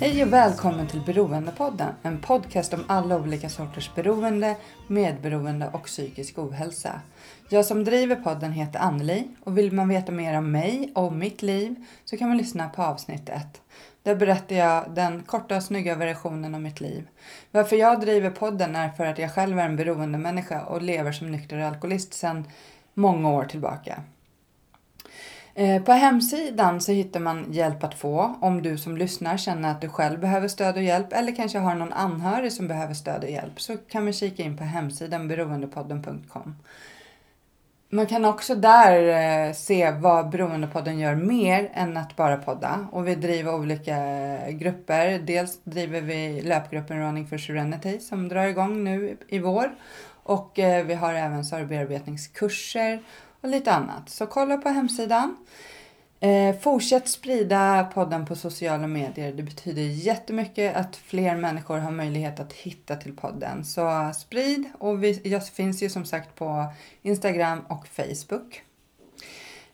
Hej och välkommen till Beroendepodden, en podcast om alla olika sorters beroende, medberoende och psykisk ohälsa. Jag som driver podden heter Anneli och vill man veta mer om mig och mitt liv så kan man lyssna på avsnitt 1. Där berättar jag den korta och snygga versionen av mitt liv. Varför jag driver podden är för att jag själv är en beroendemänniska och lever som nykter alkoholist sedan många år tillbaka. Eh, på hemsidan så hittar man hjälp att få om du som lyssnar känner att du själv behöver stöd och hjälp eller kanske har någon anhörig som behöver stöd och hjälp så kan man kika in på hemsidan beroendepodden.com. Man kan också där eh, se vad Beroendepodden gör mer än att bara podda. Och vi driver olika eh, grupper. Dels driver vi löpgruppen Running for Serenity som drar igång nu i vår. Och vi har även sorgbearbetningskurser och lite annat. Så kolla på hemsidan. Eh, fortsätt sprida podden på sociala medier. Det betyder jättemycket att fler människor har möjlighet att hitta till podden. Så sprid och vi, jag finns ju som sagt på Instagram och Facebook.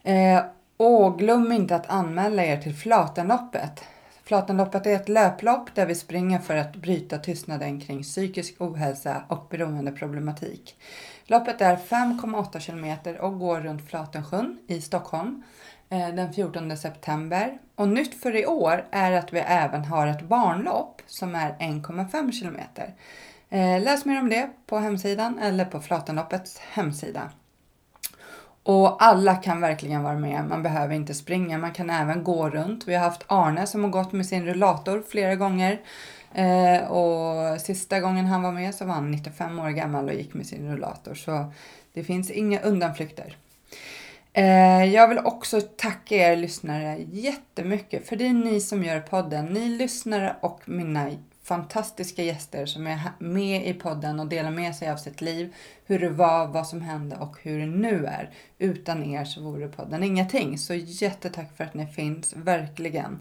Eh, och glöm inte att anmäla er till Flatenloppet. Flatenloppet är ett löplopp där vi springer för att bryta tystnaden kring psykisk ohälsa och beroendeproblematik. Loppet är 5,8 kilometer och går runt Flatensjön i Stockholm eh, den 14 september. Och nytt för i år är att vi även har ett barnlopp som är 1,5 kilometer. Eh, läs mer om det på hemsidan eller på Flatenloppets hemsida. Och alla kan verkligen vara med. Man behöver inte springa, man kan även gå runt. Vi har haft Arne som har gått med sin rullator flera gånger. Eh, och sista gången han var med så var han 95 år gammal och gick med sin rullator. Så det finns inga undanflykter. Eh, jag vill också tacka er lyssnare jättemycket för det är ni som gör podden. Ni lyssnare och mina fantastiska gäster som är med i podden och delar med sig av sitt liv, hur det var, vad som hände och hur det nu är. Utan er så vore podden ingenting. Så jättetack för att ni finns, verkligen.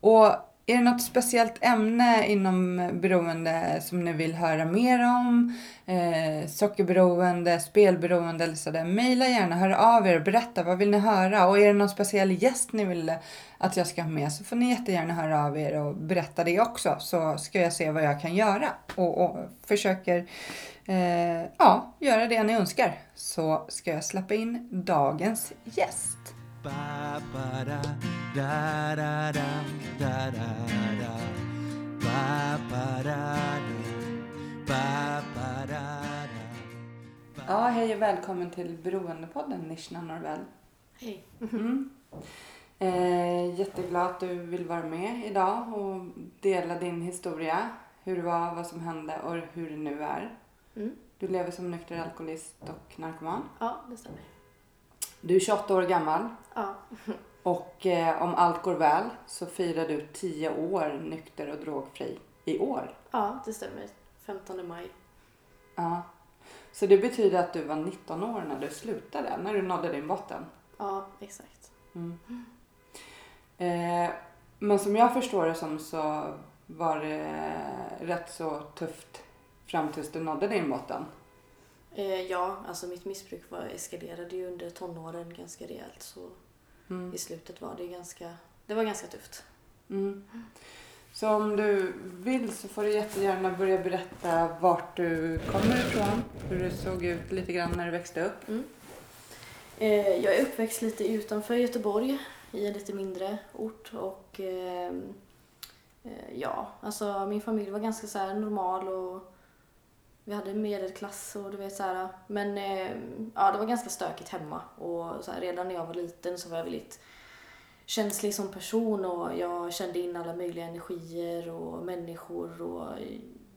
Och är det något speciellt ämne inom beroende som ni vill höra mer om? Eh, sockerberoende, spelberoende eller sådär. Mejla gärna, hör av er och berätta vad vill ni höra? Och är det någon speciell gäst ni vill att jag ska ha med så får ni jättegärna höra av er och berätta det också. Så ska jag se vad jag kan göra och, och försöker eh, ja, göra det ni önskar. Så ska jag släppa in dagens gäst. Ba, ba, da, da, da, da, da, da, da. Ba, ba, da. Ba, ba, da. Ja, hej och välkommen till Beroendepodden Nishna Norvell. Hej. Mm. Eh, jätteglad att du vill vara med idag och dela din historia. Hur det var, vad som hände och hur det nu är. Mm. Du lever som nykter alkoholist och narkoman. Ja, det stämmer. Du är 28 år gammal Ja. och eh, om allt går väl så firar du 10 år nykter och drogfri i år. ja, det stämmer. 15 maj. Ja. Så det betyder att du var 19 år när du slutade, när du nådde din botten. Ja, exakt. Mm. Eh, men som jag förstår det som så var det rätt så tufft fram tills du nådde din botten. Eh, ja, alltså mitt missbruk var, eskalerade ju under tonåren ganska rejält. Så Mm. i slutet var det ganska, det var ganska tufft. Mm. Så om du vill så får du jättegärna börja berätta vart du kommer ifrån, hur det såg ut lite grann när du växte upp. Eh, jag är uppväxt lite utanför Göteborg i en lite mindre ort och ehm, eh, ja, alltså min familj var ganska så normal och vi hade medelklass och du vet så här. Men eh, ja, det var ganska stökigt hemma och så här, redan när jag var liten så var jag väldigt känslig som person och jag kände in alla möjliga energier och människor och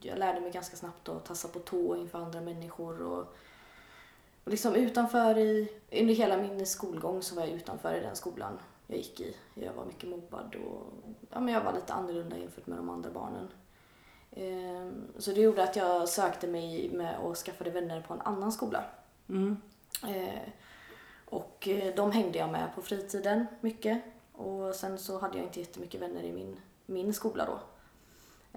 jag lärde mig ganska snabbt att tassa på tå inför andra människor och och liksom utanför i, under hela min skolgång så var jag utanför i den skolan jag gick i. Jag var mycket mobbad och ja, men jag var lite annorlunda jämfört med de andra barnen. Ehm, Så det gjorde att jag sökte mig med och skaffade vänner på en annan skola. Mm. Eh, Och eh, de hängde jag med på fritiden mycket. Och sen så hade jag inte jättemycket vänner i min, min skola då.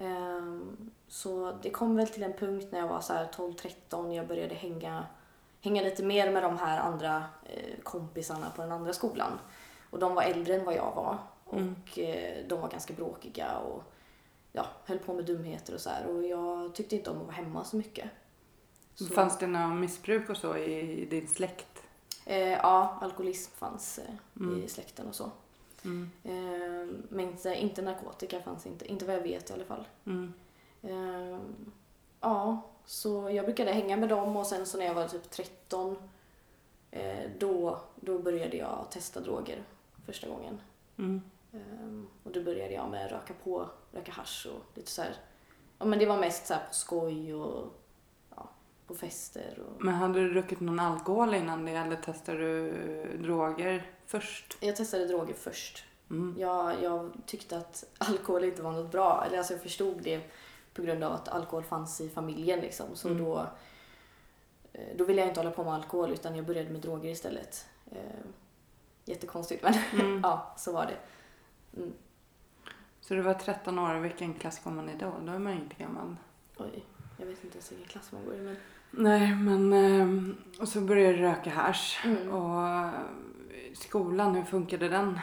Ehm, Så det kom väl till en punkt när jag var så här 12-13 jag började hänga, hänga lite mer med de här andra eh, kompisarna på den andra skolan. Och de var äldre än vad jag var. Mm. Och eh, de var ganska bråkiga och ja, höll på med dumheter och så här. Och jag tyckte inte om att vara hemma så mycket. Så- Fanns det något missbruk och så i din släkt? Eh, ja, alkoholism fanns eh, Mm. i släkten och så. Mm. Eh, men inte, inte narkotika fanns inte, inte vad jag vet i alla fall. Mm. Eh, ja, så jag brukade hänga med dem och sen så när jag var typ 13 eh, då, då började jag testa droger första gången. Mm. Eh, och då började jag med röka på, röka hasch och lite så här. Ja men det var mest så här på skoj och ja, på fester och Men hade du druckit någon alkohol innan det eller testade du droger först? jag testade droger först. Mm. Jag, jag tyckte att alkohol inte var något bra. Eller alltså jag förstod det på grund av att alkohol fanns i familjen. Liksom. Så Mm. då, eh, då ville jag inte hålla på med alkohol utan jag började med droger istället. Eh, jättekonstigt men Mm. ja, så var det. Mm. Så du var 13 år, vilken klass kom man i då? Då är man ju inte gammal. Oj, jag vet inte ens vilken klass man går i. Men... Nej, men... ehm, Och så började du röka hasch. Mm. Och eh, skolan, hur funkade den?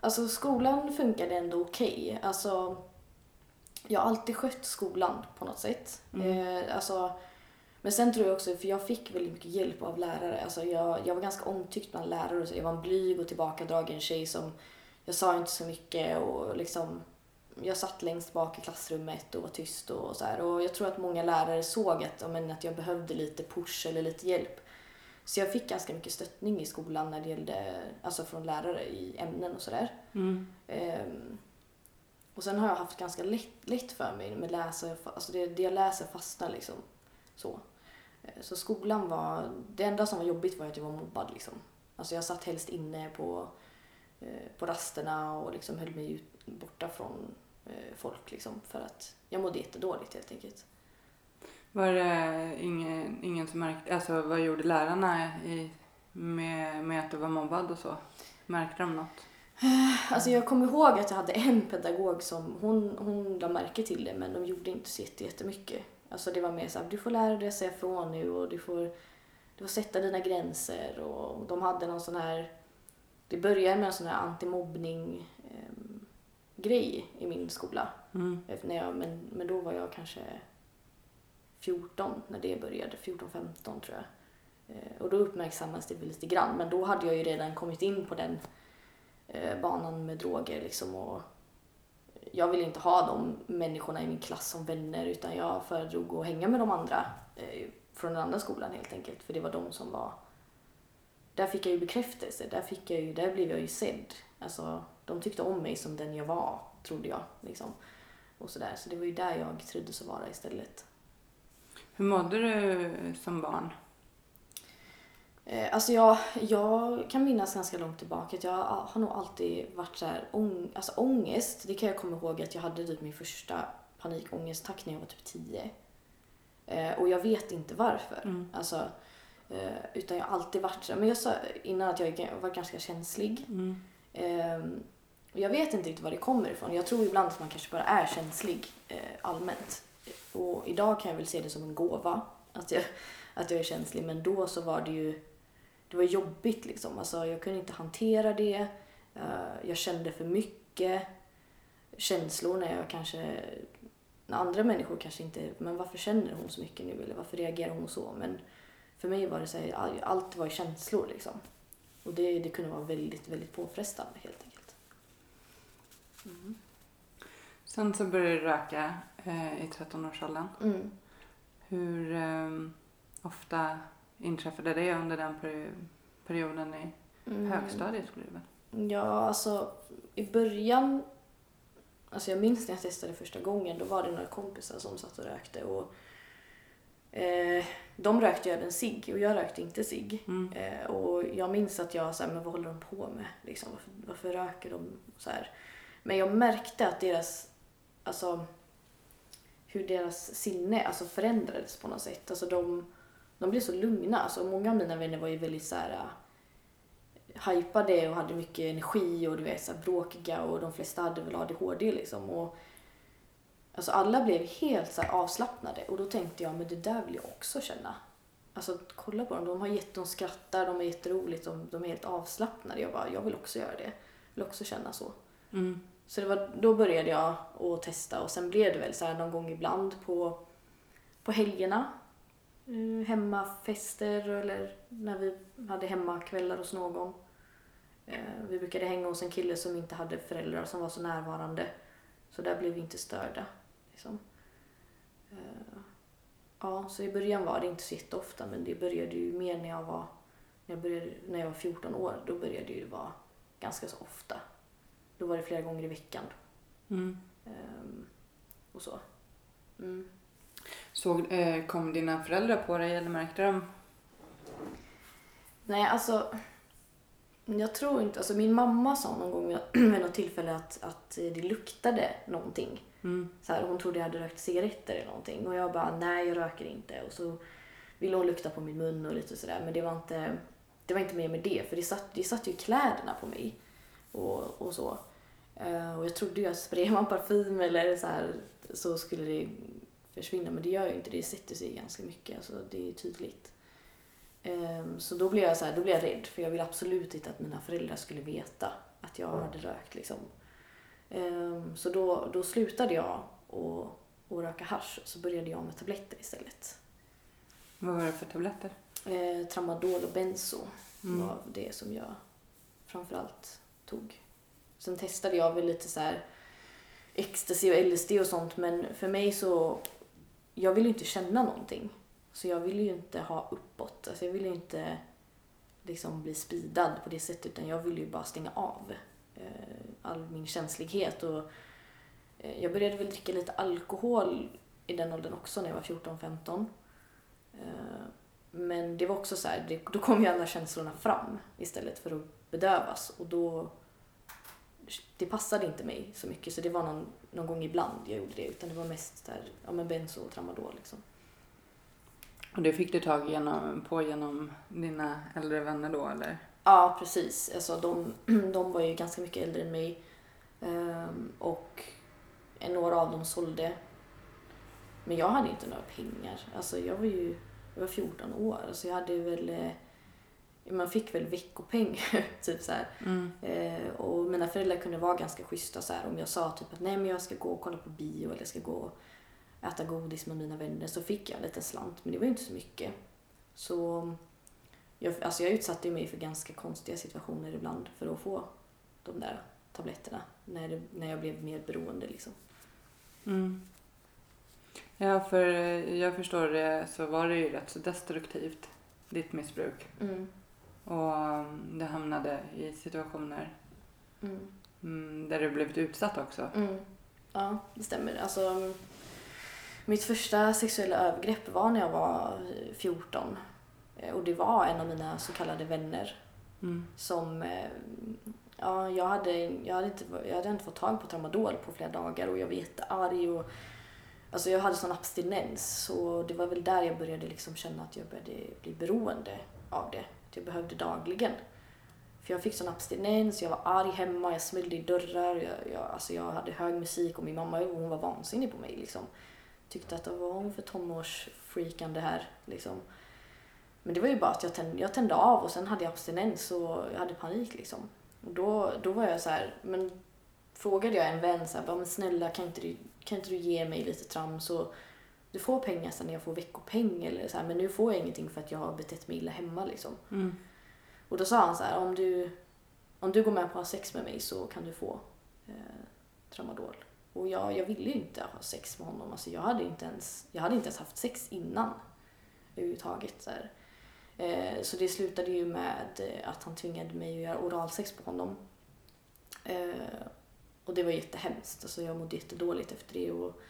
Alltså skolan funkade ändå okej. Alltså, jag har alltid skött skolan på något sätt. Mm. Eh, alltså, men sen tror jag också, för jag fick väldigt mycket hjälp av lärare. Alltså jag, jag var ganska omtyckt bland lärare. Så jag var en blyg och tillbakadragen tjej som, jag sa inte så mycket och liksom, jag satt längst bak i klassrummet och var tyst och så här. Och jag tror att många lärare såg att, men, att jag behövde lite push eller lite hjälp. Så jag fick ganska mycket stöttning i skolan när det gällde, alltså från lärare i ämnen och sådär. Mm. Ehm, och sen har jag haft ganska lätt, lätt för mig med läsa, alltså det, det jag läser fastnar liksom. Så. Eh, så skolan var, det enda som var jobbigt var att jag var mobbad liksom. Alltså jag satt helst inne på, på rasterna och liksom höll mig ut, borta från eh, folk liksom för att jag mådde jättedåligt helt enkelt. Var det ingen, ingen som märkte... Alltså vad gjorde lärarna i, med, med att du var mobbad och så? Märkte de något? Alltså jag kommer ihåg att jag hade en pedagog som, hon, hon la märke till det men de gjorde inte så jätte- jättemycket. Alltså det var mer såhär, du får lära dig att säga ifrån nu och du får, du får sätta dina gränser och de hade någon sån här, det började med en sån här antimobbning ehm, grej i min skola. Mm. När jag, men, men då var jag kanske 14 när det började, 14-15 tror jag. Eh, och då uppmärksammades det väl lite grann men då hade jag ju redan kommit in på den eh, banan med droger liksom och jag ville inte ha de människorna i min klass som vänner utan jag föredrog att hänga med de andra eh, från den andra skolan helt enkelt för det var de som var där fick jag ju bekräftelse, där, fick jag ju, där blev jag ju sedd. Alltså, de tyckte om mig som den jag var, trodde jag. Liksom. Och sådär. Så det var ju där jag trivdes att vara istället. Hur mådde du som barn? Eh, alltså jag, jag kan minnas ganska långt tillbaka att jag har nog alltid varit så här, ång, alltså ångest. Det kan jag komma ihåg att jag hade typ min första panikångestattack när jag var typ 10. Eh, och jag vet inte varför. Mm. Alltså, eh, utan jag har alltid varit så men jag sa innan att jag var ganska känslig. Mm. Ehm, jag vet inte riktigt var det kommer ifrån. Jag tror ibland att man kanske bara är känslig eh, allmänt. Och idag kan jag väl se det som en gåva att jag, att jag är känslig. Men då så var det ju det var jobbigt liksom. Alltså, jag kunde inte hantera det. Eh, jag kände för mycket känslor när jag kanske när andra människor kanske inte, men varför känner hon så mycket nu eller varför reagerar hon så? Men för mig var det så här, all- allt var känslor liksom. Och det, det kunde vara väldigt, väldigt påfrestande helt enkelt. Sen så började du röka eh, i 13-årsåldern. Mm. Hur eh, ofta inträffade det under den peri- perioden i Mm. högstadiet skulle det väl? Ja, alltså i början, alltså jag minns när jag testade första gången, då var det några kompisar som satt och rökte och eh, de rökte ju även cigg och jag rökte inte cigg. Mm. Eh, och jag minns att jag sa, men vad håller de på med? Liksom, varför, varför röker de så här? Men jag märkte att deras, alltså hur deras sinne alltså förändrades på något sätt. Alltså de, de blev så lugna. Alltså många av mina vänner var ju väldigt så här äh, hypade och hade mycket energi och du vet så bråkiga och de flesta hade väl ADHD liksom. Och, alltså alla blev helt så avslappnade och då tänkte jag men det där vill jag också känna. Alltså kolla på dem, de har jätte, de skrattar, de är jätteroligt, de, de är helt avslappnade. Jag bara, jag vill också göra det. Jag vill också känna så. Mm. Så det var, då började jag att testa och sen blev det väl så här någon gång ibland på, på helgerna. Eh, hemmafester eller när vi hade hemmakvällar hos någon. Eh, vi brukade hänga hos en kille som inte hade föräldrar som var så närvarande. Så där blev vi inte störda. Liksom. Eh, ja, så i början var det inte så jätteofta men det började ju mer när jag var, när jag, började, när jag var 14 år. Då började det ju vara ganska så ofta. Då var det flera gånger i veckan. Mm. Ehm, och så. Mm. Såg, eh, kom dina föräldrar på dig eller märkte de? Nej, alltså. Jag tror inte, alltså min mamma sa någon gång vid något tillfälle att, att det luktade någonting. Mm. Så här, hon trodde jag hade rökt cigaretter eller någonting. Och jag bara nej jag röker inte. Och så ville hon lukta på min mun och lite sådär. Men det var inte, det var inte mer med det. För det satt, det satt ju kläderna på mig. Och, och så. Eh, och jag trodde ju att sprayar man parfym eller så här så skulle det försvinna. Men det gör ju inte. Det, sätter sig ganska mycket, alltså det är tydligt. Ehm, Så då blev jag så här, då blev jag rädd. För jag ville absolut inte att mina föräldrar skulle veta att jag hade rökt liksom. Ehm, Så då, då slutade jag att att röka hasch så började jag med tabletter istället. Vad var det för tabletter? Eh, tramadol och benzo Mm. var det som jag framförallt tog. Sen testade jag väl lite så här ecstasy och LSD och sånt men för mig så, jag ville ju inte känna någonting. Så jag ville ju inte ha uppåt, alltså jag ville ju inte liksom bli speedad på det sättet utan jag ville ju bara stänga av eh, all min känslighet och eh, jag började väl dricka lite alkohol i den åldern också när jag var 14-15. Eh, men det var också så här, det, då kom ju alla känslorna fram istället för att bedövas och då det passade inte mig så mycket så det var någon, någon gång ibland jag gjorde det utan det var mest där, ja men benzo och tramadol liksom. Och det fick du tag genom, på genom dina äldre vänner då eller? Ja precis, alltså de, de var ju ganska mycket äldre än mig Ehm, och några av dem sålde men jag hade inte några pengar, alltså jag var ju jag var 14 år, alltså jag hade väl eh, man fick väl veckopeng typ så här. Mm. Eh, och mina föräldrar kunde vara ganska schyssta så här. Om jag sa typ att nej men jag ska gå och kolla på bio eller jag ska gå och äta godis med mina vänner så fick jag en liten slant men det var ju inte så mycket. Så jag, alltså jag utsatte mig för ganska konstiga situationer ibland för att få de där tabletterna när, det, när jag blev mer beroende liksom. Mm. Ja, för eh, jag förstår det så var det ju rätt så destruktivt, ditt missbruk. Mm. Och um, du hamnade i situationer Mm. mm, där du blivit utsatt också. Mm. Ja, det stämmer. Alltså, mitt första sexuella övergrepp var när jag var eh, 14. Eh, Och det var en av mina så kallade vänner Mm. som... eh, Ja, jag hade, jag, hade inte, jag hade inte fått tag på tramadol på flera dagar och jag var jättearg. Och, alltså jag hade sån abstinens så det var väl där jag började liksom känna att jag började bli beroende av det. Att jag behövde dagligen. För jag fick sån abstinens, jag var arg hemma, jag smällde i dörrar, jag, jag, alltså jag hade hög musik och min mamma hon var vansinnig på mig. Liksom. Tyckte att det var hon för tonårsfreakande här. Liksom. Men det var ju bara att jag tände, jag tände av och sen hade jag abstinens och jag hade panik. Liksom. Och då, då var jag så här, men frågade jag en vän så här, men snälla kan inte, du, kan inte du ge mig lite trams så du får pengar sen när jag får veckopeng eller så här, men nu får jag ingenting för att jag har betett mig illa hemma liksom. Mm. Och då sa han så här, om du, om du går med på att ha sex med mig så kan du få eh, tramadol. Och jag, jag ville ju inte ha sex med honom. Alltså jag, hade inte ens, jag hade inte ens haft sex innan överhuvudtaget. Så, här. Eh, så det slutade ju med eh, att han tvingade mig att göra oralsex på honom. Eh, och det var jättehemskt. Alltså jag mådde jättedåligt efter det. Och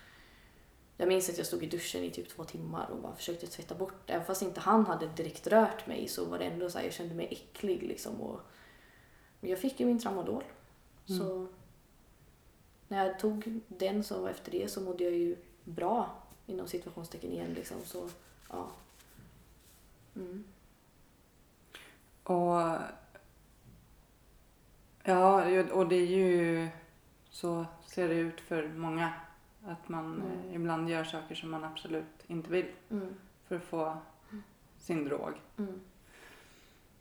jag minns att jag stod i duschen i typ två timmar och bara försökte tvätta bort det. Även fast inte han hade direkt rört mig så var det ändå så här, jag kände mig äcklig liksom. Och, jag fick ju min tramadol. Så när jag tog den så efter det så mådde jag ju bra inom situationstecken igen liksom. Så, ja. Mm. Och ja, och det är ju så ser det ut för många. Att man Mm. eh, ibland gör saker som man absolut inte vill Mm. för att få sin drog. Mm.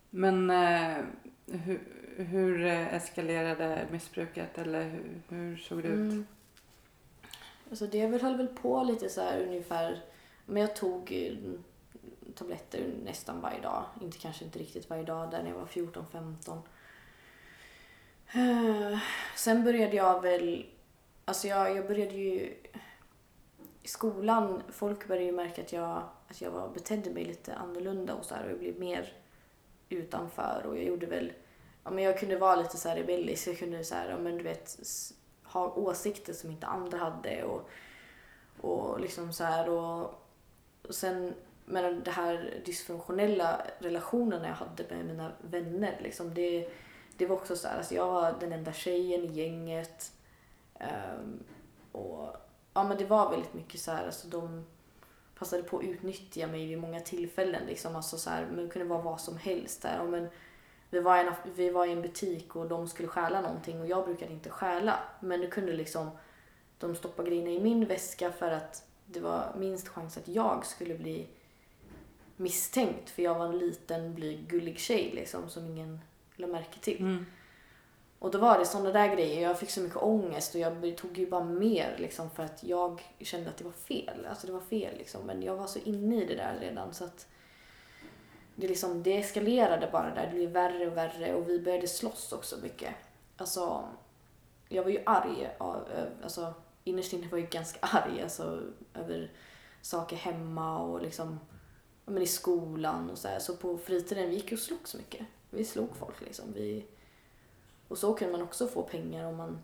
Men eh, hur, hur eskalerade missbruket eller hur, hur såg det ut? Mm. Alltså det höll väl på lite så här ungefär. Men jag tog eh, tabletter nästan varje dag. Inte kanske inte riktigt varje dag där när jag var 14-15. Uh, eh, Sen började jag väl, alltså jag, jag började ju i skolan, folk började ju märka att jag, att jag var, betedde mig lite annorlunda och så här och jag blev mer utanför och jag gjorde väl, ja men jag kunde vara lite så här rebellisk, jag kunde så här, ja men du vet, ha åsikter som inte andra hade och, och liksom så här och, och sen med de här dysfunktionella relationerna jag hade med mina vänner liksom det, det var också så här, alltså jag var den enda tjejen i gänget Um, och ja men det var väldigt mycket så här, alltså de passade på att utnyttja mig vid många tillfällen liksom, alltså så här, men det kunde vara vad som helst där. Och men vi, var i en, vi var i en butik och de skulle stjäla någonting och jag brukade inte stjäla. Men det kunde liksom, de stoppa grejerna i min väska för att det var minst chans att jag skulle bli misstänkt för jag var en liten blyg gullig tjej liksom som ingen lade märke till. Mm. Och då var det sådana där grejer. Jag fick så mycket ångest och jag tog ju bara mer liksom för att jag kände att det var fel. Alltså det var fel liksom. Men jag var så inne i det där redan så att det, liksom, det eskalerade bara där. Det blev värre och värre och vi började slåss också mycket. Alltså, jag var ju arg. Alltså, innerst inne var jag ju ganska arg alltså, över saker hemma och liksom men i skolan och så här. Så på fritiden, vi gick och slogs mycket. Vi slog folk liksom. Vi, och så kunde man också få pengar om man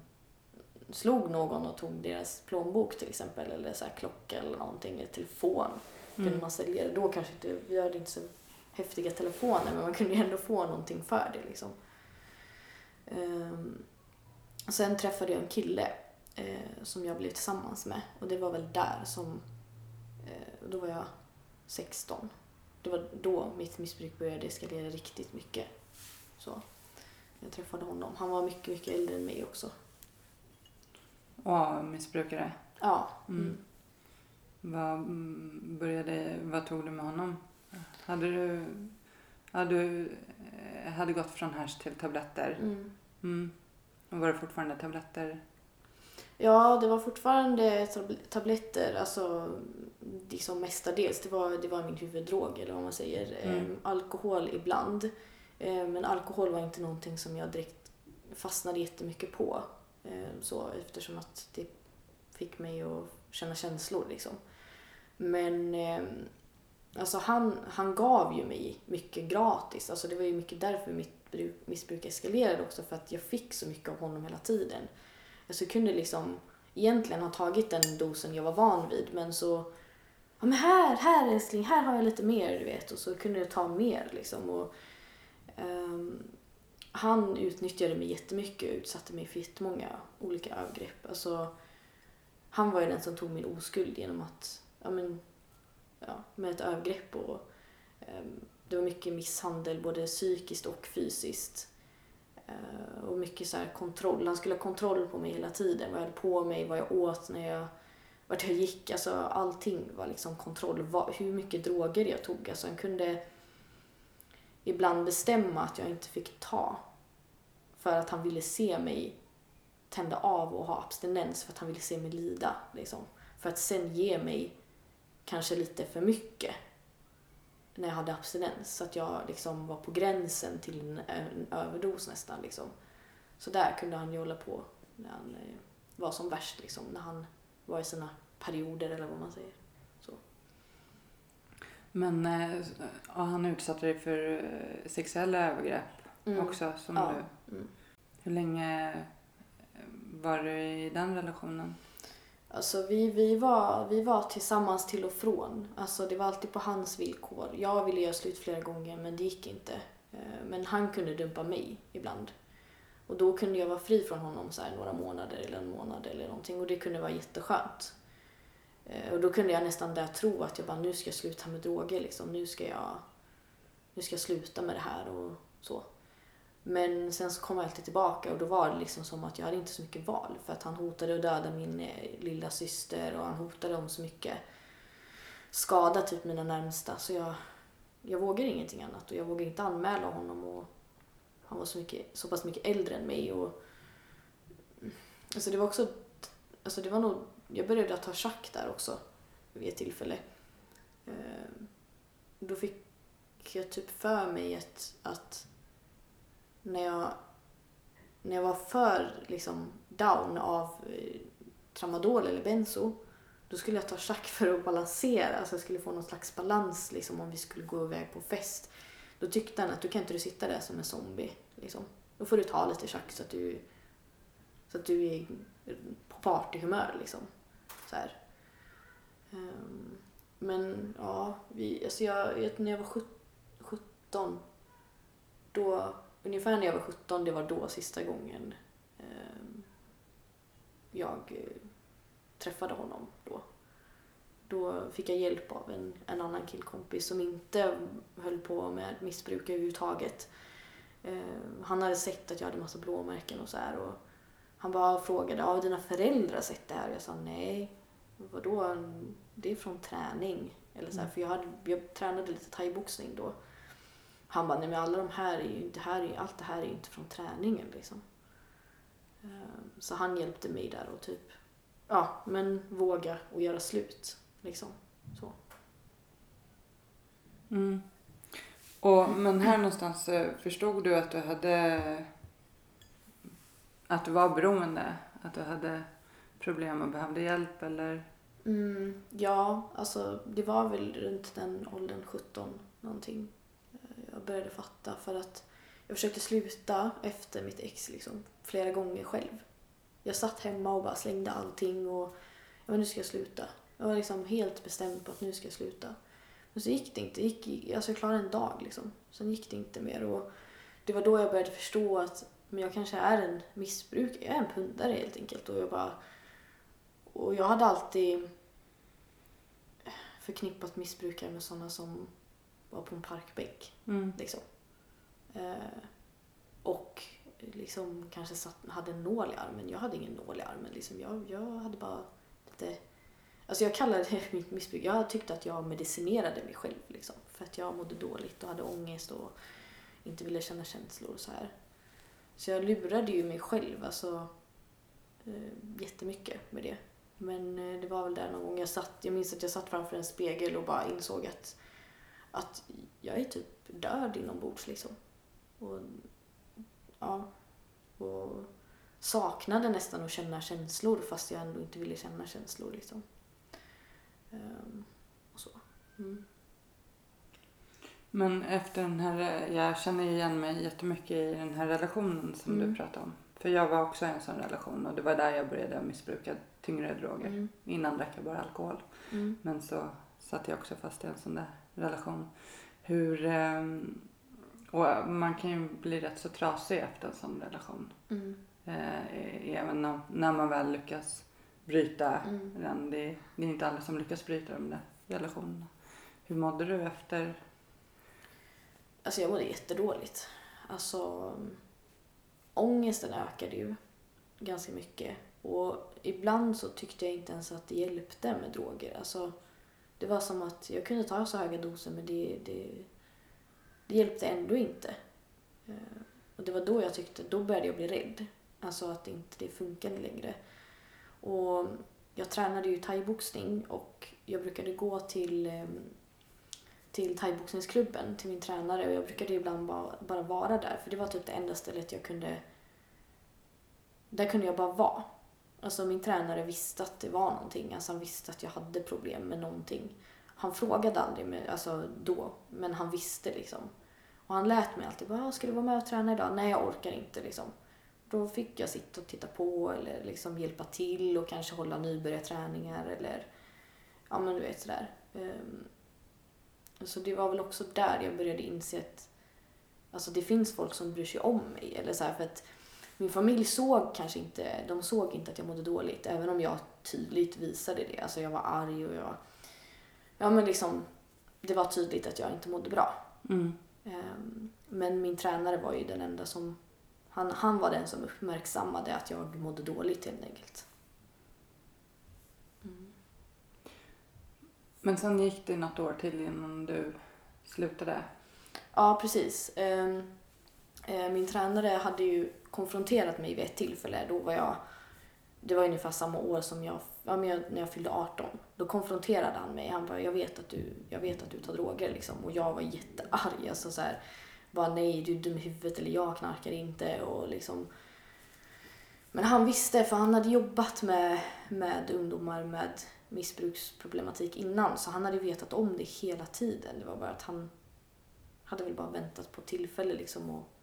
slog någon och tog deras plånbok till exempel eller så klocka eller någonting, eller telefon. Kunde man sälja det. Då kanske inte, vi hade inte så häftiga telefoner men man kunde ju ändå få någonting för det liksom. Ehm, sen träffade jag en kille eh, som jag blev tillsammans med och det var väl där som, eh, då var jag 16. Det var då mitt missbruk började eskalera riktigt mycket. Så jag träffade honom. Han var mycket, mycket äldre än mig också. Och missbrukare. Ja. Mm. Vad, mm, började, vad tog du med honom? Hade du, hade du eh, hade gått från hasch till tabletter? Mm. Mm. Och var det fortfarande tabletter? Ja, det var fortfarande tab- tabletter, alltså liksom mestadels. Det var, det var min huvuddrog eller vad man säger. Mm. Ehm, alkohol ibland. Ehm, men alkohol var inte någonting som jag direkt fastnade jättemycket på. Ehm, så, eftersom att det fick mig att känna känslor liksom. Men ehm, alltså han, han gav ju mig mycket gratis. Alltså det var ju mycket därför mitt bruk, missbruk eskalerade också. För att jag fick så mycket av honom hela tiden. Alltså jag kunde liksom egentligen ha tagit den dosen jag var van vid men så ja men här, här älskling, här har jag lite mer du vet och så kunde jag ta mer liksom och um, han utnyttjade mig jättemycket och utsatte mig för jättemånga olika övergrepp. Alltså, han var ju den som tog min oskuld genom att, ja men, ja, med ett övergrepp och um, det var mycket misshandel både psykiskt och fysiskt. Eh, och mycket så här kontroll. Han skulle ha kontroll på mig hela tiden. Vad jag hade på mig, vad jag åt, när jag, vart jag gick. Alltså allting var liksom kontroll. Vad, hur mycket droger jag tog. Alltså han kunde ibland bestämma att jag inte fick ta. För att han ville se mig tända av och ha abstinens för att han ville se mig lida. Liksom. För att sen ge mig kanske lite för mycket när jag hade abstinens. Så att jag liksom var på gränsen till en, en överdos nästan. Liksom. Så där kunde han ju hålla på när han eh, var som värst. Liksom, när han var i sina perioder eller vad man säger. Så. Men eh, ja, han utsatte dig för eh, sexuella övergrepp Mm. också. Som Ja. du, Mm. hur länge eh, var du i den relationen? Alltså vi, vi, var, vi var tillsammans till och från. Alltså det var alltid på hans villkor. Jag ville göra slut flera gånger men det gick inte. Eh, men han kunde dumpa mig ibland. Och då kunde jag vara fri från honom så här några månader eller en månad eller någonting och det kunde vara jätteskönt. Eh, och då kunde jag nästan där tro att jag bara, nu ska jag sluta med droger liksom. Nu ska jag, nu ska jag sluta med det här och så. Men sen så kom jag alltid tillbaka och då var det liksom som att jag hade inte så mycket val. För att han hotade att döda min eh, lilla syster och han hotade om så mycket skada typ mina närmsta. Så jag, jag vågade ingenting annat och jag vågade inte anmäla honom. Och han var så, mycket, så pass mycket äldre än mig. Och, alltså det var också, alltså det var nog, jag började att ta schack där också vid ett tillfälle. Ehm, då fick jag typ för mig att, att när jag, när jag var för liksom, down av eh, tramadol eller benzo då skulle jag ta schack för att balansera, alltså jag skulle få någon slags balans liksom, om vi skulle gå iväg på fest. Då tyckte han att du kan inte du sitta där som en zombie. Liksom. Då får du ta lite schack så att du, så att du är på partyhumör. Liksom. Så här. Um, men ja, vi, alltså jag, när jag var 17, då, ungefär när jag var 17, det var då sista gången um, jag uh, träffade honom då. Då fick jag hjälp av en, en annan killkompis som inte höll på med missbruk överhuvudtaget. Uh, han hade sett att jag hade massa blåmärken och så här och han bara frågade, har dina föräldrar sett det här? Jag sa nej. Vadå? Det är från träning. Eller så här, för jag, hade, jag tränade lite thaiboxning då. Han bara, nej men alla de här är ju, det här är, allt det här är ju inte från träningen liksom. Ehm, så han hjälpte mig där och typ, ja men våga och göra slut. Liksom. Så. Mm. Och, men här någonstans eh, förstod du att du hade att du var beroende? Att du hade problem och behövde hjälp eller? Mm, ja, alltså det var väl runt den åldern, 17 någonting. Började fatta för att jag försökte sluta efter mitt ex liksom, flera gånger själv. Jag satt hemma och bara slängde allting och ja, nu ska jag sluta. Jag var liksom helt bestämd på att nu ska jag sluta. Men så gick det inte. Gick, alltså jag klarade en dag liksom. Sen gick det inte mer och det var då jag började förstå att men jag kanske är en missbrukare. Jag är en pundare helt enkelt. Och jag bara... Och jag hade alltid förknippat missbrukare med sådana som var på en parkbänk. Mm. Liksom. Eh, och liksom kanske satt, hade en nål i armen. Jag hade ingen nål i armen. Liksom. Jag, jag hade bara lite... Alltså jag kallade det mitt missbruk. Jag tyckte att jag medicinerade mig själv. Liksom, för att jag mådde dåligt och hade ångest och inte ville känna känslor och så här. Så jag lurade ju mig själv alltså, eh, jättemycket med det. Men eh, det var väl där någon gång jag satt, jag minns att jag satt framför en spegel och bara insåg att, att jag är typ död inombords liksom. Och, ja, och saknade nästan att känna känslor fast jag ändå inte ville känna känslor liksom. Um, och så. Mm. Men efter den här, jag känner igen mig jättemycket i den här relationen som Mm. du pratade om. För jag var också i en sån relation och det var där jag började missbruka tyngre droger. Mm. Innan drack jag bara alkohol. Mm. Men så satt jag också fast i en sån där relation. Hur, ehm, och man kan ju bli rätt så trasig efter en sån relation. Mm. Eh, även när, man väl lyckas bryta Mm. den. Det, det är inte alla som lyckas bryta de där relationerna. Hur mådde du efter? Alltså jag mådde jättedåligt. Alltså ångesten ökade ju ganska mycket. Och ibland så tyckte jag inte ens att det hjälpte med droger. Alltså, det var som att jag kunde ta så höga doser men det, det, det hjälpte ändå inte. Eh, och det var då jag tyckte, då började jag bli rädd. Alltså att inte det funkade längre. Och jag tränade ju thaiboxning och jag brukade gå till eh, till thaiboxningsklubben, till min tränare och jag brukade ibland bara, bara vara där för det var typ det enda stället jag kunde... Där kunde jag bara vara. Alltså min tränare visste att det var någonting, alltså han visste att jag hade problem med någonting. Han frågade aldrig mig, alltså då, men han visste liksom. Och han lät mig alltid bara, ah, ska du vara med och träna idag? Nej, jag orkar inte liksom. Då fick jag sitta och titta på eller liksom hjälpa till och kanske hålla nybörjarträningar eller ja men du vet sådär. Um, så det var väl också där jag började inse att alltså, det finns folk som bryr sig om mig. Eller så här, för att min familj såg kanske inte, de såg inte att jag mådde dåligt. Även om jag tydligt visade det. Alltså jag var arg och jag... Ja men liksom, det var tydligt att jag inte mådde bra. Mm. Ehm, Men min tränare var ju den enda som... Han, han var den som uppmärksammade att jag mådde dåligt helt enkelt. Men sen gick det något år till innan du slutade. Ja, precis. Eh, min tränare hade ju konfronterat mig vid ett tillfälle. Då var jag, det var ungefär samma år som jag, ja, men jag, när jag fyllde 18. Då konfronterade han mig. Han bara, jag vet att du, jag vet att du tar droger liksom. Och jag var jättearg. Alltså så här, bara nej, du är dum i huvudet eller jag knarkar inte. Och liksom, men han visste, för han hade jobbat med, med ungdomar med missbruksproblematik innan. Så han hade vetat om det hela tiden. Det var bara att han hade väl bara väntat på tillfälle liksom och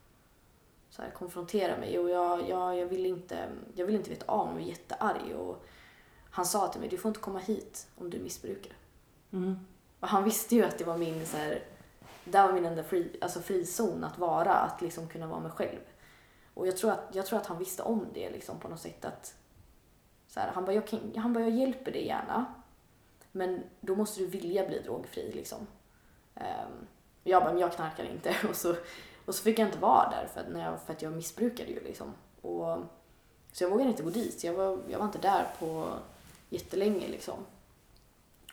så här, konfrontera mig. Och jag, jag, jag, ville inte, jag ville inte veta av mig, jag var jättearg. Och han sa till mig, du får inte komma hit om du missbrukar. Mm. Och han visste ju att det var min så här, där var min enda fri, alltså frizon att vara, att liksom kunna vara mig själv. Och jag tror att, jag tror att han visste om det liksom på något sätt att så här, han bara, jag, kan, han bara, jag hjälper dig gärna. Men då måste du vilja bli drogfri liksom. Um, jag bara, men jag knarkar inte. Och så, och så fick jag inte vara där för att, när jag, för att jag missbrukade ju liksom. Och, så jag vågade inte gå dit. Jag var, jag var inte där på jättelänge liksom.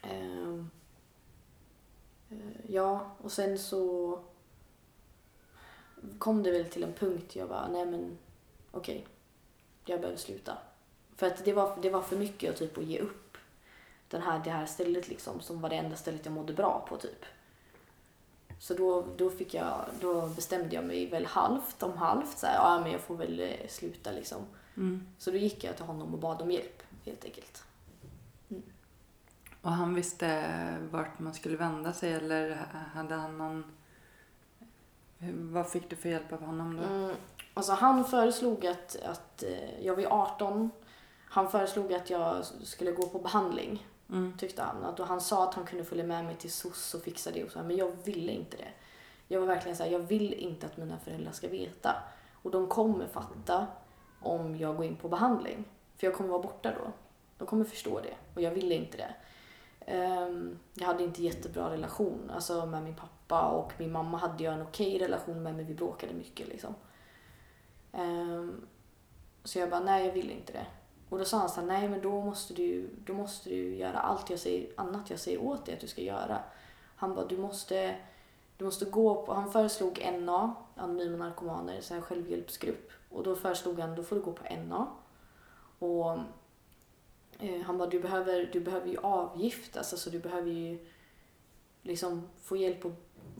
Ehm, eh, ja, och sen så kom det väl till en punkt jag bara, nej men okej, jag behöver sluta. För att det var, det var för mycket att typ att ge upp den här, det här stället liksom som var det enda stället jag mådde bra på typ. Så då, då, fick jag, då bestämde jag mig väl halvt om halvt. Så här, ja, men jag får väl eh, sluta liksom. Mm. Så då gick jag till honom och bad om hjälp helt enkelt. Och han visste vart man skulle vända sig eller hade han någon... Vad fick du för hjälp av honom då? Mm, alltså han föreslog att, att eh, jag var ju 18. Han föreslog att jag skulle gå på behandling Mm. tyckte han. Att, och han sa att han kunde följa med mig till SOS och fixa det och så men jag ville inte det. Jag var verkligen så här, jag vill inte att mina föräldrar ska veta. Och de kommer fatta om jag går in på behandling. För jag kommer vara borta då. De kommer förstå det och jag ville inte det. Um, jag hade inte jättebra relation alltså med min pappa och min mamma hade jag en okej relation med men vi bråkade mycket liksom. Um, så jag bara, nej jag vill inte det. Och då sa han så här, nej men då måste du, då måste du göra allt jag säger, annat jag säger åt dig att du ska göra. Han bara, du måste, du måste gå på, han föreslog NA, Anonyma Narkomaner, så här självhjälpsgrupp. Och då föreslog han, då får du gå på NA. Och eh, han bara, du behöver, du behöver ju avgiftas, alltså du behöver ju liksom få hjälp att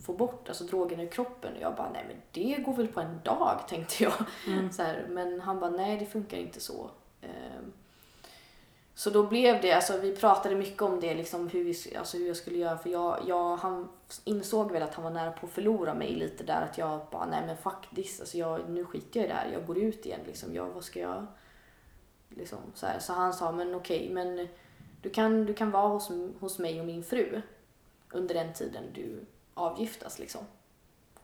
få bort alltså, drogerna ur kroppen. Och jag bara, nej men det går väl på en dag, tänkte jag. Mm. Så här, men han bara, nej det funkar inte så. Ehm, så då blev det, alltså vi pratade mycket om det, liksom hur, vi, alltså hur jag skulle göra. För jag, jag, han insåg väl att han var nära på att förlora mig lite där. Att jag bara, nej men faktiskt, alltså jag, nu skiter jag i det här. Jag går ut igen liksom. Jag, vad ska jag... Liksom, så, här. så han sa, men okej, men du kan, du kan vara hos, hos mig och min fru under den tiden du avgiftas liksom.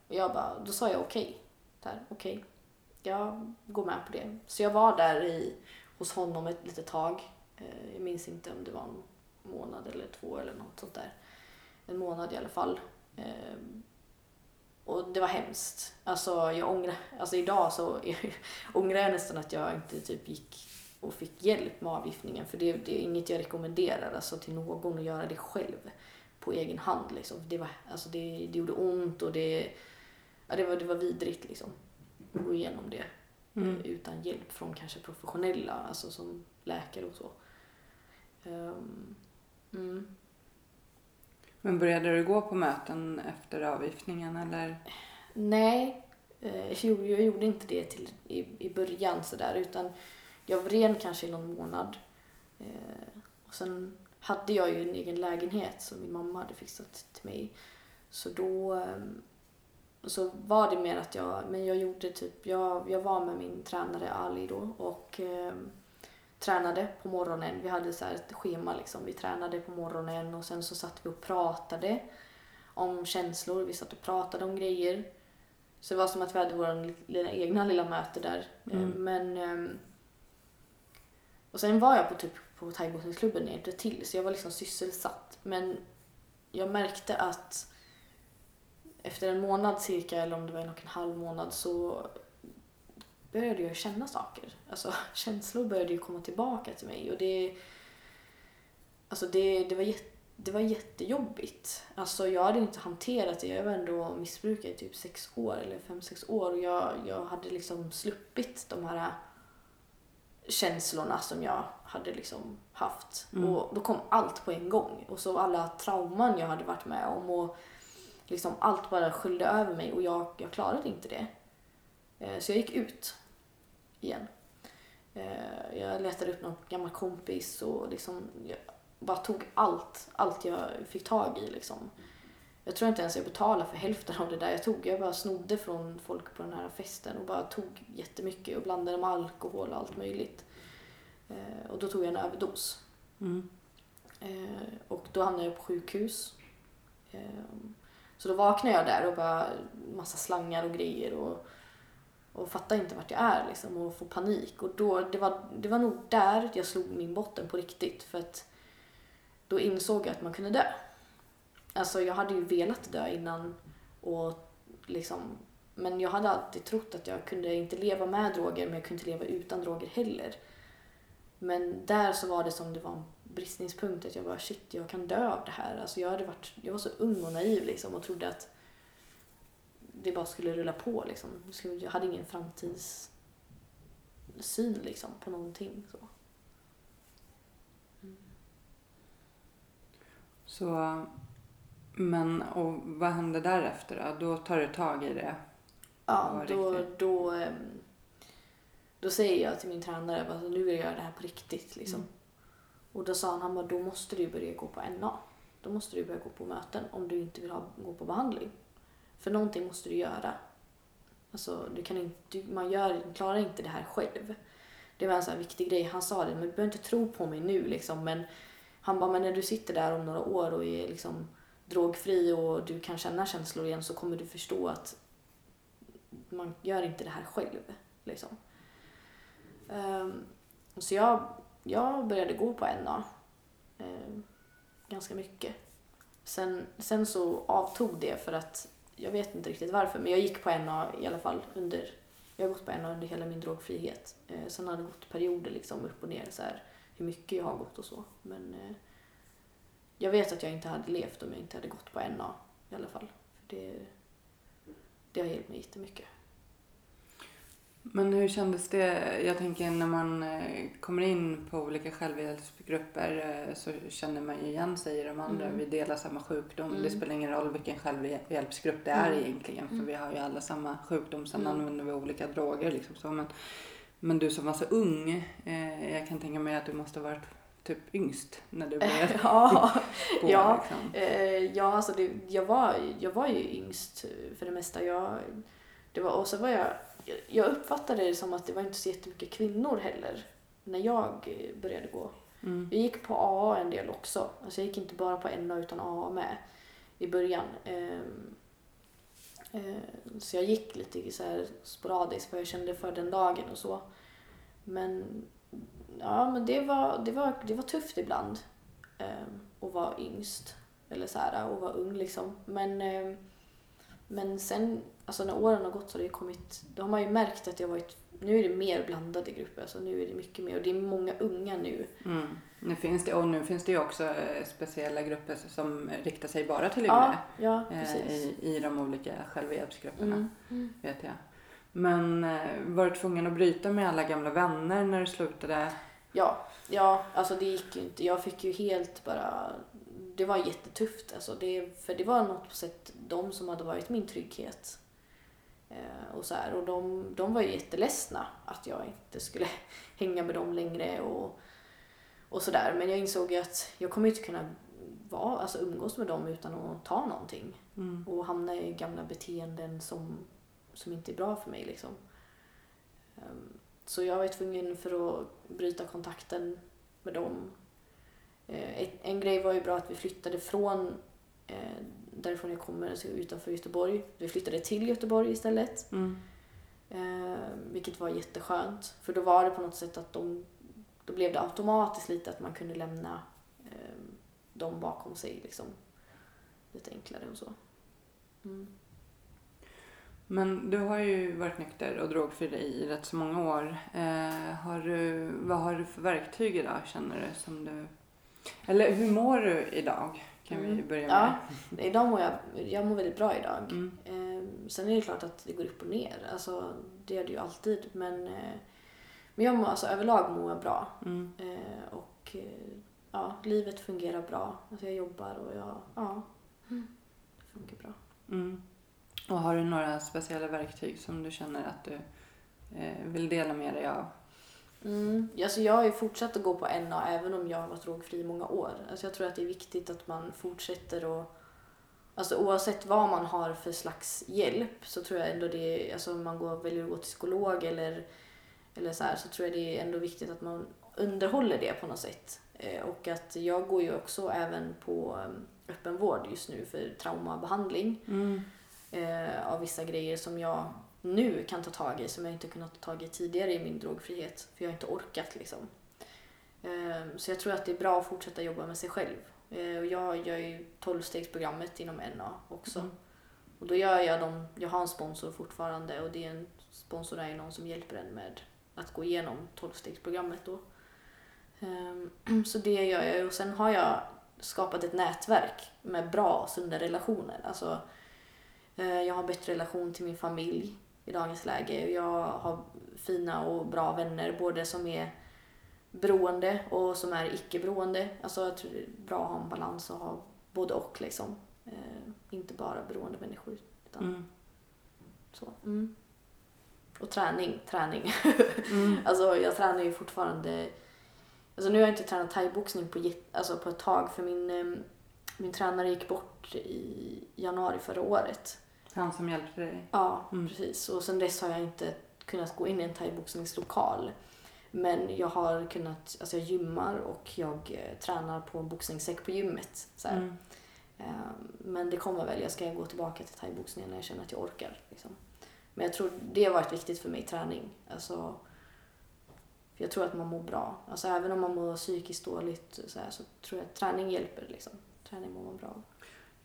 Och jag bara, då sa jag okej. Okay. okej. Jag går med på det. Så jag var där i, hos honom ett litet tag. Eh, jag minns inte om det var en månad eller två eller något sånt där. En månad i alla fall. Eh, och det var hemskt. Alltså, jag ångrar, alltså idag så ångrar jag nästan att jag inte typ gick och fick hjälp med avgiftningen. För det, det är inget jag rekommenderar alltså, till någon att göra det själv på egen hand. Liksom. Det, var, alltså, det, det gjorde ont och det, ja, det, var, det var vidrigt liksom. Att gå igenom det Mm. eh, utan hjälp från kanske professionella, alltså som läkare och så. Ehm, mm. Men började du gå på möten efter avgiftningen eller? Nej, eh, jo, jag gjorde inte det till, i, i början sådär utan jag var ren kanske i någon månad. Eh, och sen hade jag ju en egen lägenhet som min mamma hade fixat till mig. Så då eh, så var det mer att jag, men jag gjorde typ, jag, jag var med min tränare Ali då och eh, tränade på morgonen. Vi hade så här ett schema liksom. Vi tränade på morgonen och sen så satt vi och pratade om känslor. Vi satt och pratade om grejer. Så det var som att vi hade vår lilla, egna lilla möte där. Mm. Eh, Men... ehm, Och sen var jag på typ på thaiboxningsklubben hjälpte till. Så jag var liksom sysselsatt. Men jag märkte att efter en månad cirka, eller om det var en och en halv månad, så började jag känna saker. Alltså känslor började ju komma tillbaka till mig och det... Alltså det, det, var, jätte, det var jättejobbigt. Alltså jag hade inte hanterat det. Jag var ändå missbrukare i typ sex år, eller fem, sex år. Och jag, jag hade liksom sluppit de här känslorna som jag hade liksom haft. Mm. Och då kom allt på en gång. Och så alla trauman jag hade varit med om. Och liksom allt bara skyllde över mig och jag, jag klarade inte det. Eh, Så jag gick ut igen. Eh, Jag letade upp någon gammal kompis och liksom jag bara tog allt, allt jag fick tag i liksom. Jag tror inte ens jag betalade för hälften av det där jag tog. Jag bara snodde från folk på den här festen och bara tog jättemycket och blandade med alkohol och allt möjligt. Eh, Och då tog jag en överdos. Mm. Och då hamnade jag på sjukhus. Så då vaknade jag där och bara massa slangar och grejer och, och fattar inte vart jag är liksom och får panik. Och då, det, var, det var nog där jag slog min botten på riktigt för att då insåg jag att man kunde dö. Alltså jag hade ju velat dö innan och liksom men jag hade alltid trott att jag kunde inte leva med droger men jag kunde inte leva utan droger heller. Men där så var det som det var en bristningspunkt att jag bara shit, jag kan dö av det här. Alltså jag, hade varit, jag var så ung och naiv liksom och trodde att det bara skulle rulla på liksom. Jag hade ingen framtidssyn liksom på någonting. Så. Så, men och vad hände därefter då? Då tar du tag i det? Ja, Ja, då, riktigt. då, ehm, då säger jag till min tränare att nu vill jag göra det här på riktigt. Liksom. Mm. Och då sa han, han bara, då måste du börja gå på NA. Då måste du börja gå på möten om du inte vill ha, gå på behandling. För någonting måste du göra. Alltså, du kan inte, du, man gör, klarar inte det här själv. Det var en sån här viktig grej. Han sa det, men du behöver inte tro på mig nu liksom. Men han bara, men när du sitter där om några år och är liksom drogfri och du kan känna känslor igen så kommer du förstå att man gör inte det här själv. Liksom. Um, så jag, jag började gå på NA Eh, ganska mycket. Sen, sen så avtog det för att jag vet inte riktigt varför men jag gick på NA i alla fall under jag har gått på NA under hela min drogfrihet. Eh, sen har det gått perioder liksom upp och ner så här, hur mycket jag har gått och så. Men eh, jag vet att jag inte hade levt om jag inte hade gått på NA i alla fall. För det, det har hjälpt mig jättemycket. Men hur kändes det? Jag tänker när man eh, kommer in på olika självhjälpsgrupper eh, så känner man ju igen sig i de andra. Mm. Vi delar samma sjukdom. Mm. Det spelar ingen roll vilken självhjälpsgrupp det är Mm. egentligen. För Mm. vi har ju alla samma sjukdom. Sen Mm. använder vi olika droger. Liksom så. Men, men du som var så ung. Eh, jag kan tänka mig att du måste ha varit typ yngst när du började ja, gå. ja. Liksom. Eh, ja, alltså det, jag, var, jag var ju yngst för det mesta. Jag, det var, och så var jag, jag uppfattade det som att det var inte så jättemycket kvinnor heller när jag eh, började gå. Mm. Jag gick på AA en del också. Alltså jag gick inte bara på NA utan AA med i början. Ehm, eh, Så jag gick lite så här sporadiskt vad jag kände för den dagen och så. Men, ja, men det, var, det, var, det var tufft ibland ehm, att vara yngst. Eller så här, att vara ung liksom. Men, ehm, men sen, alltså när åren har gått så har det kommit, då har man ju märkt att jag varit, nu är det mer blandade grupper. Alltså nu är det mycket mer och det är många unga nu. Mm. Nu finns det, och nu finns det ju också eh, speciella grupper som riktar sig bara till Ja, yngre. ja eh, precis. i, I de olika självhjälpsgrupperna. Mm. Mm. vet jag. Men eh, var du tvungen att bryta med alla gamla vänner när du slutade? Ja, ja, alltså det gick ju inte. Jag fick ju helt bara... Det var jättetufft. Alltså det, för det var något på sätt de som hade varit min trygghet. Eh, och så här, och de, de var ju jätteledsna att jag inte skulle hänga med dem längre och, och sådär. Men jag insåg ju att jag kommer inte kunna vara, alltså umgås med dem utan att ta någonting. Mm. och hamna i gamla beteenden som, som inte är bra för mig. Liksom. Ehm, Så jag var tvungen för att bryta kontakten med dem. Eh, En grej var ju bra att vi flyttade från eh, därifrån jag kommer, alltså utanför Göteborg. Vi flyttade till Göteborg istället. Mm. Eh, vilket var jätteskönt. För då var det på något sätt att de, de blev det automatiskt lite att man kunde lämna dem bakom sig liksom. Lite enklare och så. Mm. Men du har ju varit nykter och drogfri i rätt så många år. Eh, har du, vad har du för verktyg idag känner du som du... Eller hur mår du idag? Kan vi Mm. börja Ja. med. Idag mår jag, jag mår väldigt bra idag. Mm. Eh, sen är det klart att det går upp och ner. Alltså, det gör det ju alltid. Men, eh, men jag mår, alltså, överlag mår jag bra. Mm. Eh, och eh, ja, livet fungerar bra. Alltså, jag jobbar och jag, ja, det funkar bra. Mm. Och har du några speciella verktyg som du känner att du eh, vill dela med dig av? Mm. Alltså jag har ju fortsatt att gå på NA även om jag har varit drogfri i många år. Alltså jag tror att det är viktigt att man fortsätter och Alltså oavsett vad man har för slags hjälp så tror jag ändå det är, alltså om man går, väljer att gå till psykolog eller, eller så här så tror jag det är ändå viktigt att man underhåller det på något sätt. Eh, och att jag går ju också även på eh, öppenvård just nu för traumabehandling Mm. eh, av vissa grejer som jag nu kan ta tag i som jag inte kunnat ta tag i tidigare i min drogfrihet. För jag har inte orkat liksom. Eh, så jag tror att det är bra att fortsätta jobba med sig själv. Eh, och jag gör ju 12-stegsprogrammet inom NA också. Mm. Och då gör jag dem, jag har en sponsor fortfarande och det är en sponsor är ju någon som hjälper en med att gå igenom 12-stegsprogrammet då. Ehm, Så det gör jag och sen har jag skapat ett nätverk med bra sunda relationer. Alltså, eh, jag har bättre relation till min familj i dagens läge. Jag har fina och bra vänner, både som är beroende och som är icke-beroende. Alltså jag tror det är bra att ha en balans och ha både och liksom. Eh, inte bara beroende människor. Utan Mm. så. Mm. Och träning, träning. Mm. Alltså jag tränar ju fortfarande. Alltså nu har jag inte tränat thaiboxning på, alltså på ett tag för min, eh, min tränare gick bort i januari förra året. Han som hjälpte dig? Ja, Mm. precis. Och sen dess har jag inte kunnat gå in i en thaiboxningslokal. Men jag har kunnat, alltså jag gymmar och jag eh, tränar på en boxningssäck på gymmet. Så. Mm. Eh, Men det kommer väl, jag ska gå tillbaka till thaiboxningen när jag känner att jag orkar. Liksom. Men jag tror det har varit viktigt för mig, träning. Alltså, för jag tror att man mår bra. Alltså, även om man mår psykiskt dåligt så, här, så tror jag att träning hjälper. Liksom. Träning mår man bra av.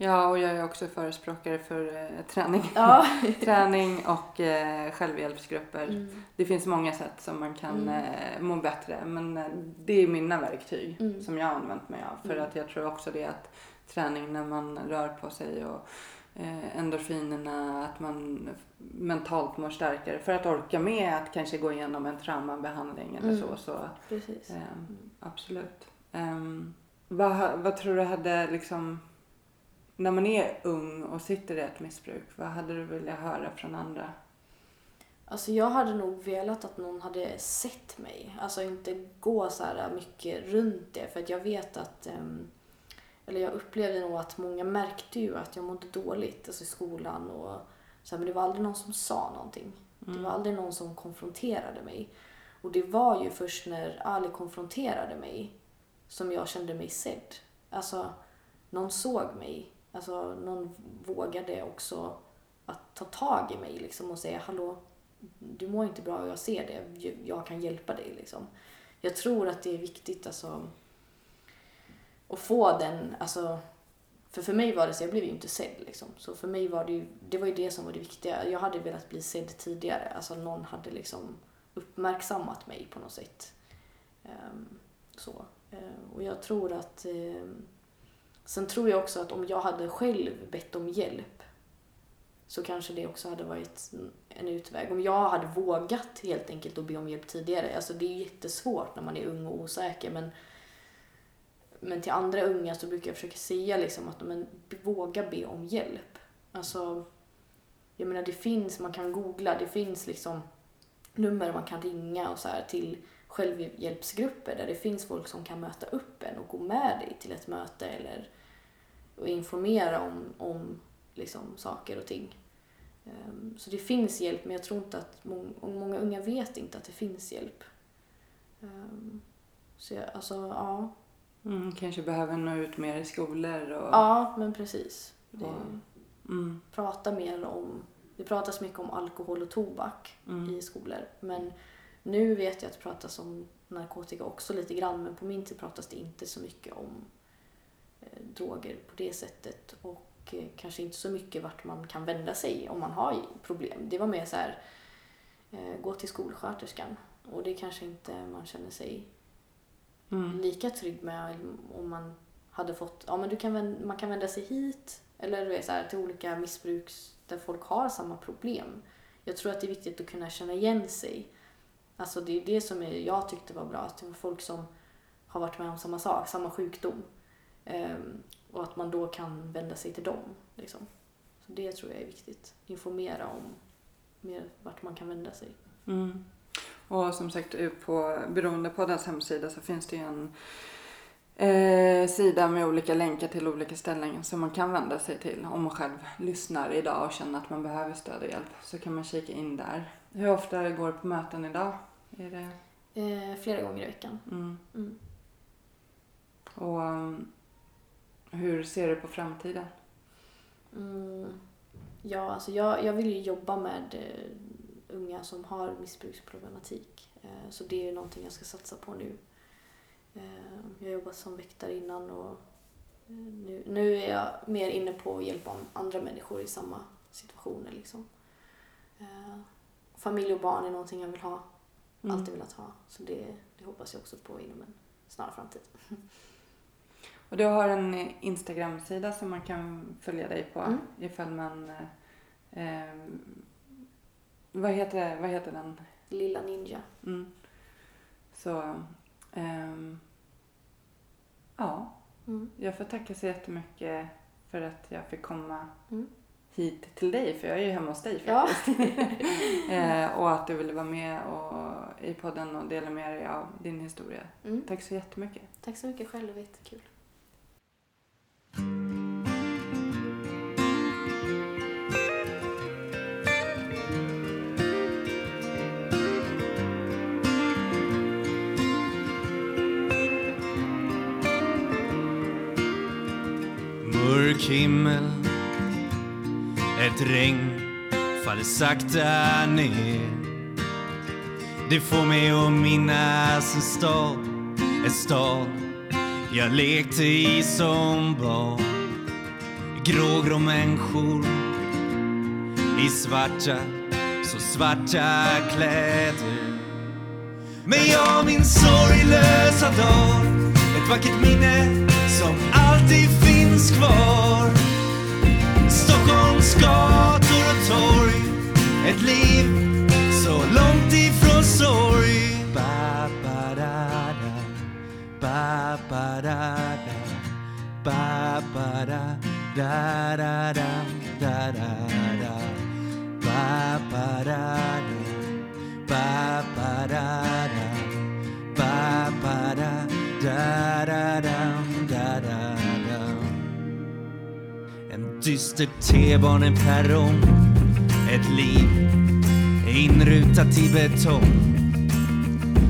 Ja, och jag är också förespråkare för eh, träning. Ja. träning och eh, självhjälpsgrupper. Mm. Det finns många sätt som man kan Mm. eh, må bättre. Men det är mina verktyg Mm. som jag har använt mig av. För Mm. att jag tror också det att träning när man rör på sig och eh, endorfinerna, att man mentalt mår starkare. För att orka med att kanske gå igenom en traumabehandling eller Mm. så. så Precis. Mm. absolut. Ehm, vad, vad tror du hade liksom när man är ung och sitter i ett missbruk, vad hade du velat höra från andra? Alltså jag hade nog velat att någon hade sett mig. Alltså inte gå så här mycket runt det. För att jag vet att, ehm, eller jag upplevde nog att många märkte ju att jag mådde dåligt alltså i skolan. Och så här, men det var aldrig någon som sa någonting. Det var aldrig någon som konfronterade mig. Och det var ju först när Ali konfronterade mig som jag kände mig sedd. Alltså, någon såg mig. Alltså, någon vågade också att ta tag i mig liksom och säga hallå, du mår inte bra och jag ser det. Jag- kan hjälpa dig liksom. Jag tror att det är viktigt alltså att få den, alltså för för mig var det så, jag blev ju inte sedd liksom. Så för mig var det ju, det var ju det som var det viktiga. Jag hade velat bli sedd tidigare. Alltså någon hade liksom uppmärksammat mig på något sätt. Um, så. Uh, och jag tror att, ehm, sen tror jag också att om jag hade själv bett om hjälp så kanske det också hade varit en utväg. Om jag hade vågat helt enkelt att be om hjälp tidigare. Alltså det är jättesvårt när man är ung och osäker men men till andra unga så brukar jag försöka säga liksom att men, våga be om hjälp. Alltså, jag menar det finns, man kan googla, det finns liksom nummer man kan ringa och så här till självhjälpsgrupper där det finns folk som kan möta upp en och gå med dig till ett möte eller och informera om, om liksom, saker och ting. Ehm, Så det finns hjälp men jag tror inte att många, många unga vet inte att det finns hjälp. Ehm, Så jag, alltså, ja. Mm, kanske behöver nå ut mer i skolor och... Ja, men precis. Det, Ja. Mm, prata mer om, det pratas mycket om alkohol och tobak mm, i skolor. Men nu vet jag att det pratas om narkotika också lite grann men på min tid pratas det inte så mycket om droger på det sättet och eh, kanske inte så mycket vart man kan vända sig om man har problem. Det var mer så här, eh, gå till skolsköterskan och det kanske inte man känner sig Mm. lika trygg med om man hade fått, ja men du kan, man kan vända sig hit eller du vet, så här, till olika missbruks där folk har samma problem. Jag tror att det är viktigt att kunna känna igen sig. Alltså det är det som är, jag tyckte var bra, att det var folk som har varit med om samma sak, samma sjukdom. Ehm, och att man då kan vända sig till dem. Liksom. Så det tror jag är viktigt. Informera om mer vart man kan vända sig. Mm. Och som sagt på Beroendepoddens hemsida så finns det ju en eh, sida med olika länkar till olika ställen som man kan vända sig till om man själv lyssnar idag och känner att man behöver stöd och hjälp. Så kan man kika in där. Hur ofta går du på möten idag? Är det... Eh, flera gånger i veckan. Mm. Mm. Och um, hur ser du på framtiden? Mm. Ja, alltså jag, jag vill ju jobba med eh, unga som har missbruksproblematik. Eh, så det är någonting jag ska satsa på nu. Eh, jag har jobbat som väktare innan och eh, nu, nu är jag mer inne på att hjälpa andra människor i samma situationer. Liksom. Eh, familj och barn är någonting jag vill ha, Mm. alltid velat ha. Så det, det hoppas jag också på inom en snar framtid. Och du har en eh, Instagram-sida som man kan följa dig på Mm. ifall man... Eh, eh, vad, heter, vad heter den? Lilla Ninja. Mm. Så... ehm, ja, Mm. jag får tacka så jättemycket för att jag fick komma Mm. hit till dig, för jag är ju hemma hos dig Ja. faktiskt. eh, och att du ville vara med och, i podden och dela med dig av din historia. Mm. Tack så jättemycket. Tack så mycket själv, det var jättekul. Mörk himmel Ett regn faller sakta ner. Det får mig att minnas en stad En stad jag lekte i som barn Grågrå människor. I svarta, så svarta kläder. Men jag minns sorglösa dag Ett vackert minne som alltid finns kvar. Stockholms gator och torg Ett liv så långt ifrån sorg. Ba, ba, da, da. Ba, ba, da, da, da, da, da, da, da. Ba, ba, da, da. Ba, ba, da, da. Ba, ba, da, da, da, da da, da, da En dyster T-baneperrong Ett liv inrutat i betong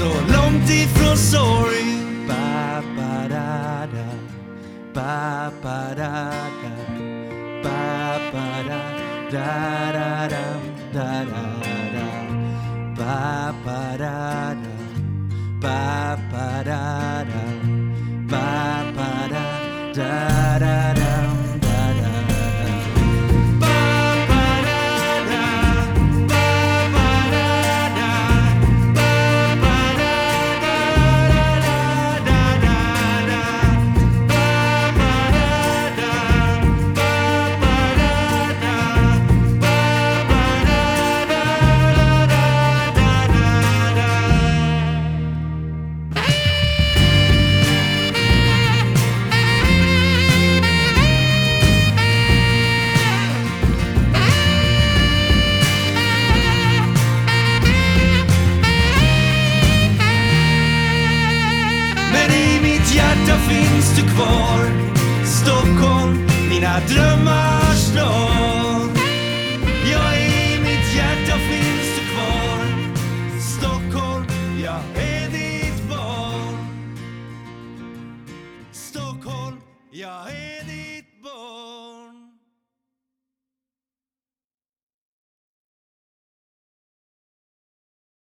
så långt ifrån sorg ba, ba, da, da. Ba, ba, da, da. Ba, ba, da, da, da, dam, da, da, da. Ba, ba, da,